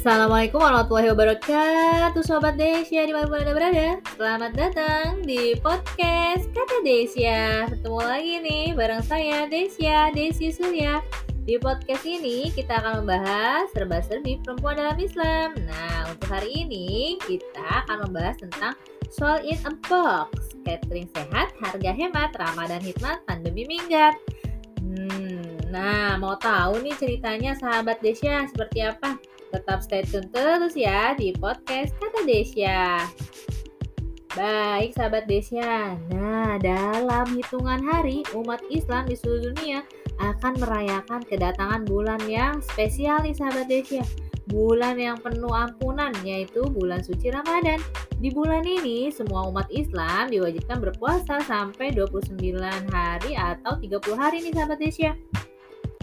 Assalamualaikum warahmatullahi wabarakatuh Sobat Desya di mana anda berada. Selamat datang di podcast Kata Desya Ketemu lagi nih bareng saya Desya Desi Surya. Di podcast ini kita akan membahas serba-serbi perempuan dalam Islam. Nah untuk hari ini kita akan membahas tentang soal in a box Catering sehat, harga hemat, Ramadan hikmat, pandemi minggat. Hmm, nah mau tahu nih ceritanya sahabat Desya seperti apa? Tetap stay tune terus ya di podcast Kata Desya. Baik sahabat Desya, nah dalam hitungan hari umat Islam di seluruh dunia akan merayakan kedatangan bulan yang spesial nih sahabat Desya. Bulan yang penuh ampunan yaitu bulan suci Ramadan. Di bulan ini semua umat Islam diwajibkan berpuasa sampai 29 hari atau 30 hari nih sahabat Desya.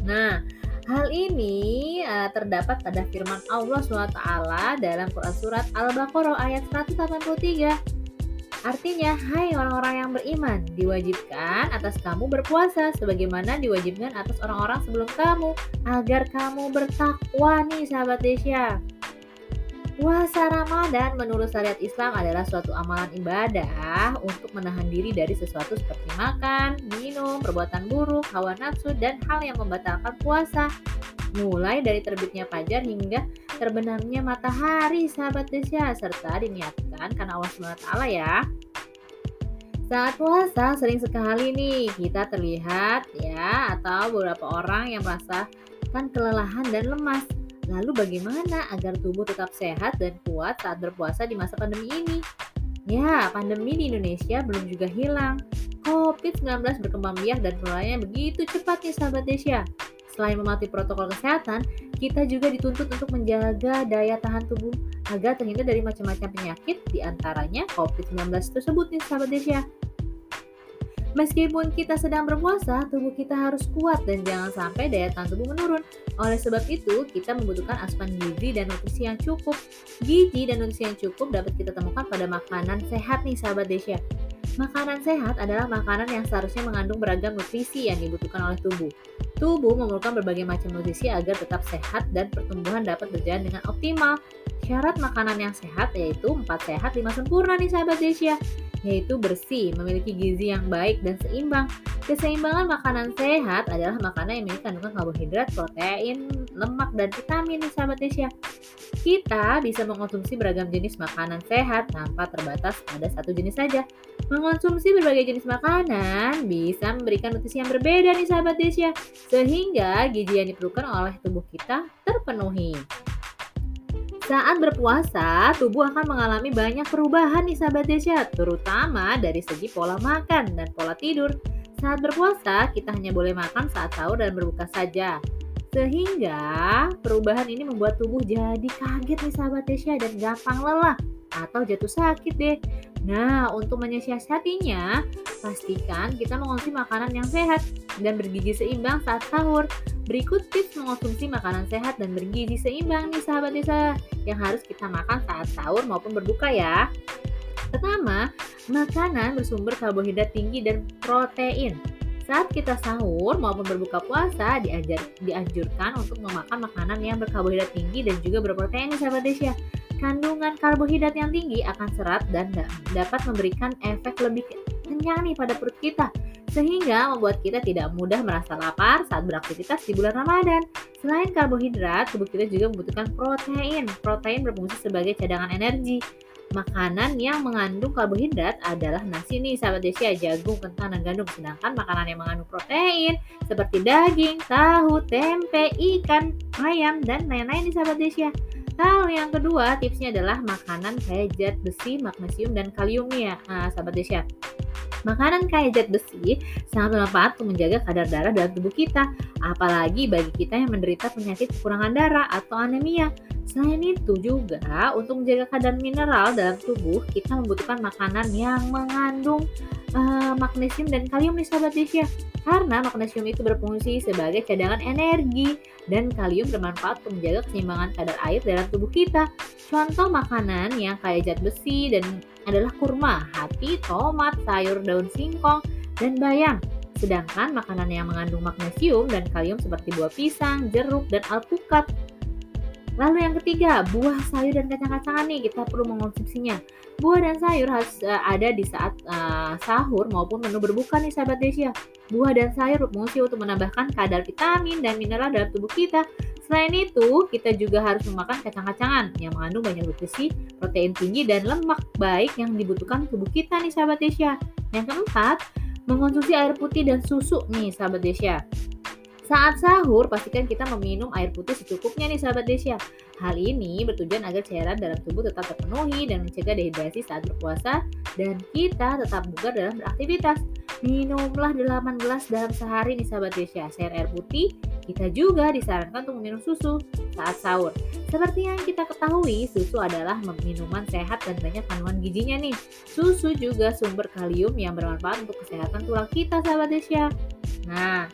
Nah, Hal ini uh, terdapat pada firman Allah SWT dalam Quran Surat Al-Baqarah ayat 183. Artinya, hai orang-orang yang beriman, diwajibkan atas kamu berpuasa sebagaimana diwajibkan atas orang-orang sebelum kamu, agar kamu bertakwa nih sahabat Desya. Puasa Ramadan menurut syariat Islam adalah suatu amalan ibadah untuk menahan diri dari sesuatu seperti makan, minum, perbuatan buruk, hawa nafsu, dan hal yang membatalkan puasa. Mulai dari terbitnya fajar hingga terbenamnya matahari sahabat Desya serta diniatkan karena Allah SWT ya. Saat puasa sering sekali nih kita terlihat ya atau beberapa orang yang merasakan kelelahan dan lemas Lalu bagaimana agar tubuh tetap sehat dan kuat saat berpuasa di masa pandemi ini? Ya, pandemi di Indonesia belum juga hilang. COVID-19 berkembang biak dan penularannya begitu cepat nih sahabat Desya. Selain mematuhi protokol kesehatan, kita juga dituntut untuk menjaga daya tahan tubuh agar terhindar dari macam-macam penyakit, di antaranya COVID-19 tersebut nih sahabat Desya. Meskipun kita sedang berpuasa, tubuh kita harus kuat dan jangan sampai daya tahan tubuh menurun. Oleh sebab itu, kita membutuhkan asupan gizi dan nutrisi yang cukup. Gizi dan nutrisi yang cukup dapat kita temukan pada makanan sehat nih sahabat Desya. Makanan sehat adalah makanan yang seharusnya mengandung beragam nutrisi yang dibutuhkan oleh tubuh. Tubuh memerlukan berbagai macam nutrisi agar tetap sehat dan pertumbuhan dapat berjalan dengan optimal. Syarat makanan yang sehat yaitu 4 sehat 5 sempurna nih sahabat Desya yaitu bersih, memiliki gizi yang baik dan seimbang. Keseimbangan makanan sehat adalah makanan yang memiliki kandungan karbohidrat, protein, lemak, dan vitamin sahabat Desya. Kita bisa mengonsumsi beragam jenis makanan sehat tanpa terbatas pada satu jenis saja. Mengonsumsi berbagai jenis makanan bisa memberikan nutrisi yang berbeda nih sahabat Desya, sehingga gizi yang diperlukan oleh tubuh kita terpenuhi. Saat berpuasa, tubuh akan mengalami banyak perubahan nih sahabat Desya, terutama dari segi pola makan dan pola tidur. Saat berpuasa, kita hanya boleh makan saat sahur dan berbuka saja. Sehingga perubahan ini membuat tubuh jadi kaget nih sahabat Desya dan gampang lelah atau jatuh sakit deh. Nah, untuk menyiasatinya, pastikan kita mengonsumsi makanan yang sehat dan bergizi seimbang saat sahur. Berikut tips mengonsumsi makanan sehat dan bergizi seimbang nih sahabat desa yang harus kita makan saat sahur maupun berbuka ya. Pertama, makanan bersumber karbohidrat tinggi dan protein. Saat kita sahur maupun berbuka puasa diajar, dianjurkan untuk memakan makanan yang berkarbohidrat tinggi dan juga berprotein sahabat Desya. Kandungan karbohidrat yang tinggi akan serat dan dapat memberikan efek lebih kenyang nih pada perut kita sehingga membuat kita tidak mudah merasa lapar saat beraktivitas di bulan Ramadan. Selain karbohidrat, tubuh kita juga membutuhkan protein. Protein berfungsi sebagai cadangan energi. Makanan yang mengandung karbohidrat adalah nasi nih sahabat Desya, jagung, kentang, dan gandum. Sedangkan makanan yang mengandung protein seperti daging, tahu, tempe, ikan, ayam, dan lain-lain nih sahabat Desya. Lalu yang kedua tipsnya adalah makanan kaya zat besi, magnesium, dan kalium nih ya nah, sahabat Desya. Makanan kaya zat besi sangat bermanfaat untuk menjaga kadar darah dalam tubuh kita, apalagi bagi kita yang menderita penyakit kekurangan darah atau anemia. Selain itu juga untuk menjaga kadar mineral dalam tubuh, kita membutuhkan makanan yang mengandung uh, magnesium dan kalium nih sahabat Desya. Karena magnesium itu berfungsi sebagai cadangan energi dan kalium bermanfaat untuk menjaga keseimbangan kadar air dalam tubuh kita. Contoh makanan yang kaya zat besi dan adalah kurma, hati, tomat, sayur daun singkong, dan bayam. Sedangkan makanan yang mengandung magnesium dan kalium seperti buah pisang, jeruk, dan alpukat Lalu yang ketiga, buah, sayur, dan kacang-kacangan nih kita perlu mengonsumsinya. Buah dan sayur harus uh, ada di saat uh, sahur maupun menu berbuka nih sahabat Desia. Buah dan sayur berfungsi untuk menambahkan kadar vitamin dan mineral dalam tubuh kita. Selain itu, kita juga harus memakan kacang-kacangan yang mengandung banyak nutrisi, protein tinggi, dan lemak baik yang dibutuhkan tubuh kita nih sahabat Desia. Yang keempat, mengonsumsi air putih dan susu nih sahabat Desia. Saat sahur, pastikan kita meminum air putih secukupnya nih sahabat Desya. Hal ini bertujuan agar cairan dalam tubuh tetap terpenuhi dan mencegah dehidrasi saat berpuasa dan kita tetap bugar dalam beraktivitas. Minumlah 8 gelas dalam sehari nih sahabat Desya. Selain air putih, kita juga disarankan untuk meminum susu saat sahur. Seperti yang kita ketahui, susu adalah minuman sehat dan banyak kandungan gizinya nih. Susu juga sumber kalium yang bermanfaat untuk kesehatan tulang kita sahabat Desya. Nah,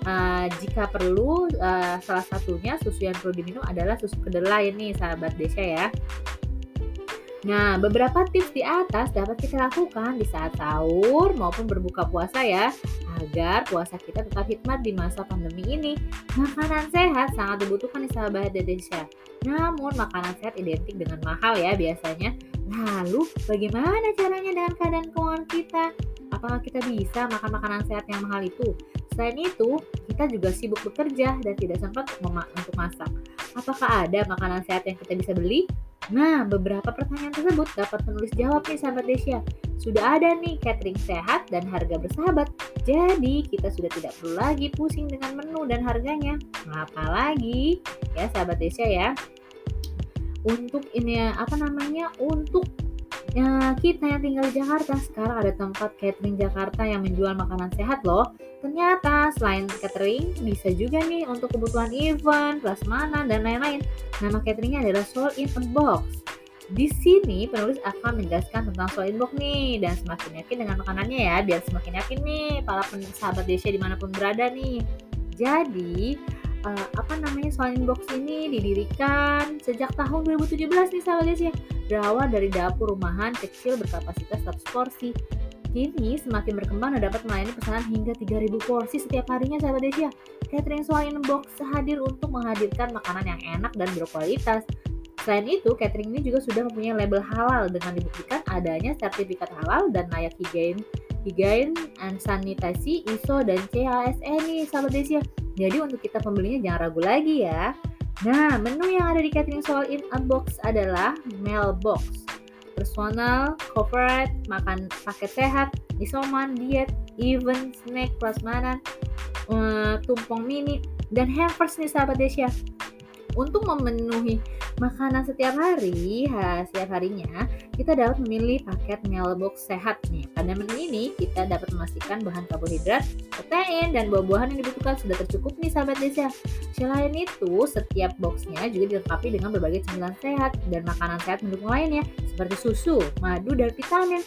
Uh, jika perlu, uh, salah satunya susu yang perlu diminum adalah susu kedelai nih, sahabat Desya ya. Nah, beberapa tips di atas dapat kita lakukan di saat sahur maupun berbuka puasa ya, agar puasa kita tetap hikmat di masa pandemi ini. Makanan sehat sangat dibutuhkan di sahabat Desya. Namun, makanan sehat identik dengan mahal ya biasanya. Lalu, bagaimana caranya dengan keadaan keuangan kita? Apakah kita bisa makan makanan sehat yang mahal itu? Selain itu, kita juga sibuk bekerja dan tidak sempat untuk masak. Apakah ada makanan sehat yang kita bisa beli? Nah, beberapa pertanyaan tersebut dapat penulis jawab nih sahabat Desya. Sudah ada nih catering sehat dan harga bersahabat. Jadi, kita sudah tidak perlu lagi pusing dengan menu dan harganya. Apalagi ya sahabat Desya ya. Untuk ini apa namanya? Untuk Ya, kita yang tinggal di Jakarta sekarang ada tempat catering Jakarta yang menjual makanan sehat loh. Ternyata selain catering bisa juga nih untuk kebutuhan event, prasmanan dan lain-lain. Nama cateringnya adalah Soul in a Box. Di sini penulis akan menjelaskan tentang Soul in Box nih dan semakin yakin dengan makanannya ya biar semakin yakin nih para sahabat Desya di mana pun berada nih. Jadi uh, apa namanya Soul Box ini didirikan sejak tahun 2017 nih sahabat ya. Berawal dari dapur rumahan kecil berkapasitas 100 porsi. Kini semakin berkembang dan dapat melayani pesanan hingga 3000 porsi setiap harinya sahabat Desya. Catering Soul Box hadir untuk menghadirkan makanan yang enak dan berkualitas. Selain itu, catering ini juga sudah mempunyai label halal dengan dibuktikan adanya sertifikat halal dan layak higien, higien and sanitasi ISO dan CHSE nih sahabat Desya. Jadi untuk kita pembelinya jangan ragu lagi ya. Nah, menu yang ada di catering soal in unbox adalah meal box, personal, corporate, makan paket sehat, isoman, diet, event, snack, prasmanan, uh, tumpeng mini, dan hampers nih sahabat Desya. Untuk memenuhi makanan setiap hari, ha, setiap harinya, kita dapat memilih paket meal box sehat nih. Pada menu ini, kita dapat memastikan bahan karbohidrat, protein, dan buah-buahan yang dibutuhkan sudah tercukup nih sahabat desa. Selain itu, setiap boxnya juga dilengkapi dengan berbagai cemilan sehat dan makanan sehat mendukung lainnya, seperti susu, madu, dan vitamin.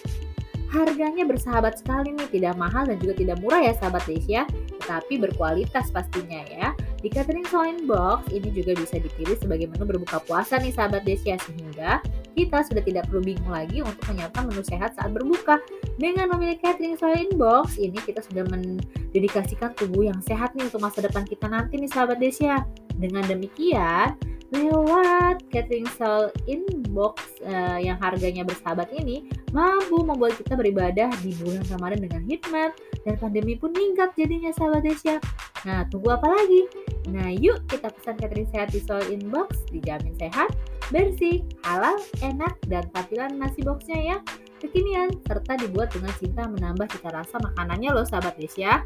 Harganya bersahabat sekali nih, tidak mahal dan juga tidak murah ya sahabat Desya, tetapi berkualitas pastinya ya. Di catering Soin Box ini juga bisa dipilih sebagai menu berbuka puasa nih sahabat Desya sehingga kita sudah tidak perlu bingung lagi untuk menyiapkan menu sehat saat berbuka. Dengan memilih catering Soin Box ini kita sudah mendedikasikan tubuh yang sehat nih untuk masa depan kita nanti nih sahabat Desya. Dengan demikian, lewat catering soul inbox uh, yang harganya bersahabat ini mampu membuat kita beribadah di bulan Ramadan dengan hikmat dan pandemi pun meningkat jadinya sahabat Desya. Nah, tunggu apa lagi? Nah, yuk kita pesan catering sehat di Soul Inbox, dijamin sehat, bersih, halal, enak, dan tampilan nasi boxnya ya kekinian, serta dibuat dengan cinta menambah cita rasa makanannya loh sahabat Desya.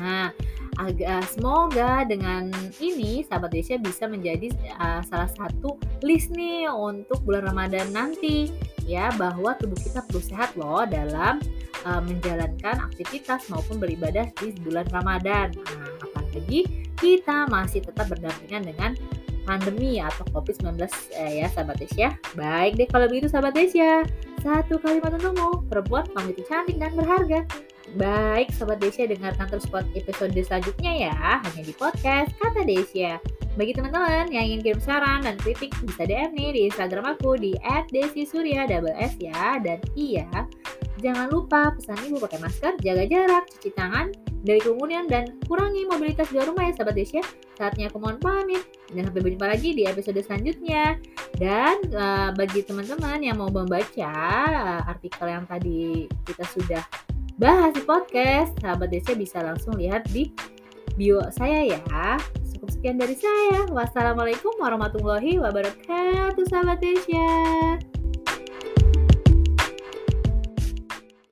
Nah, agak semoga dengan ini sahabat Desya bisa menjadi uh, salah satu list nih untuk bulan Ramadan nanti ya bahwa tubuh kita perlu sehat loh dalam uh, menjalankan aktivitas maupun beribadah di bulan Ramadan. Nah, apalagi kita masih tetap berdampingan dengan pandemi atau COVID-19 eh, ya sahabat Desya. Baik deh kalau begitu sahabat Desya. Satu kalimat untukmu, perempuan kamu itu cantik dan berharga. Baik, Sobat Desya dengarkan terus episode selanjutnya ya, hanya di podcast Kata Desya. Bagi teman-teman yang ingin kirim saran dan kritik bisa DM nih di Instagram aku di @desisurya double S ya dan iya jangan lupa pesan ibu pakai masker, jaga jarak, cuci tangan, dari kerumunan dan kurangi mobilitas di rumah ya sahabat Desya. Saatnya aku mohon pamit. Dan sampai berjumpa lagi di episode selanjutnya. Dan uh, bagi teman-teman yang mau membaca uh, artikel yang tadi kita sudah bahas di podcast, sahabat Desya bisa langsung lihat di bio saya ya. Cukup sekian dari saya. Wassalamualaikum warahmatullahi wabarakatuh, sahabat Desya.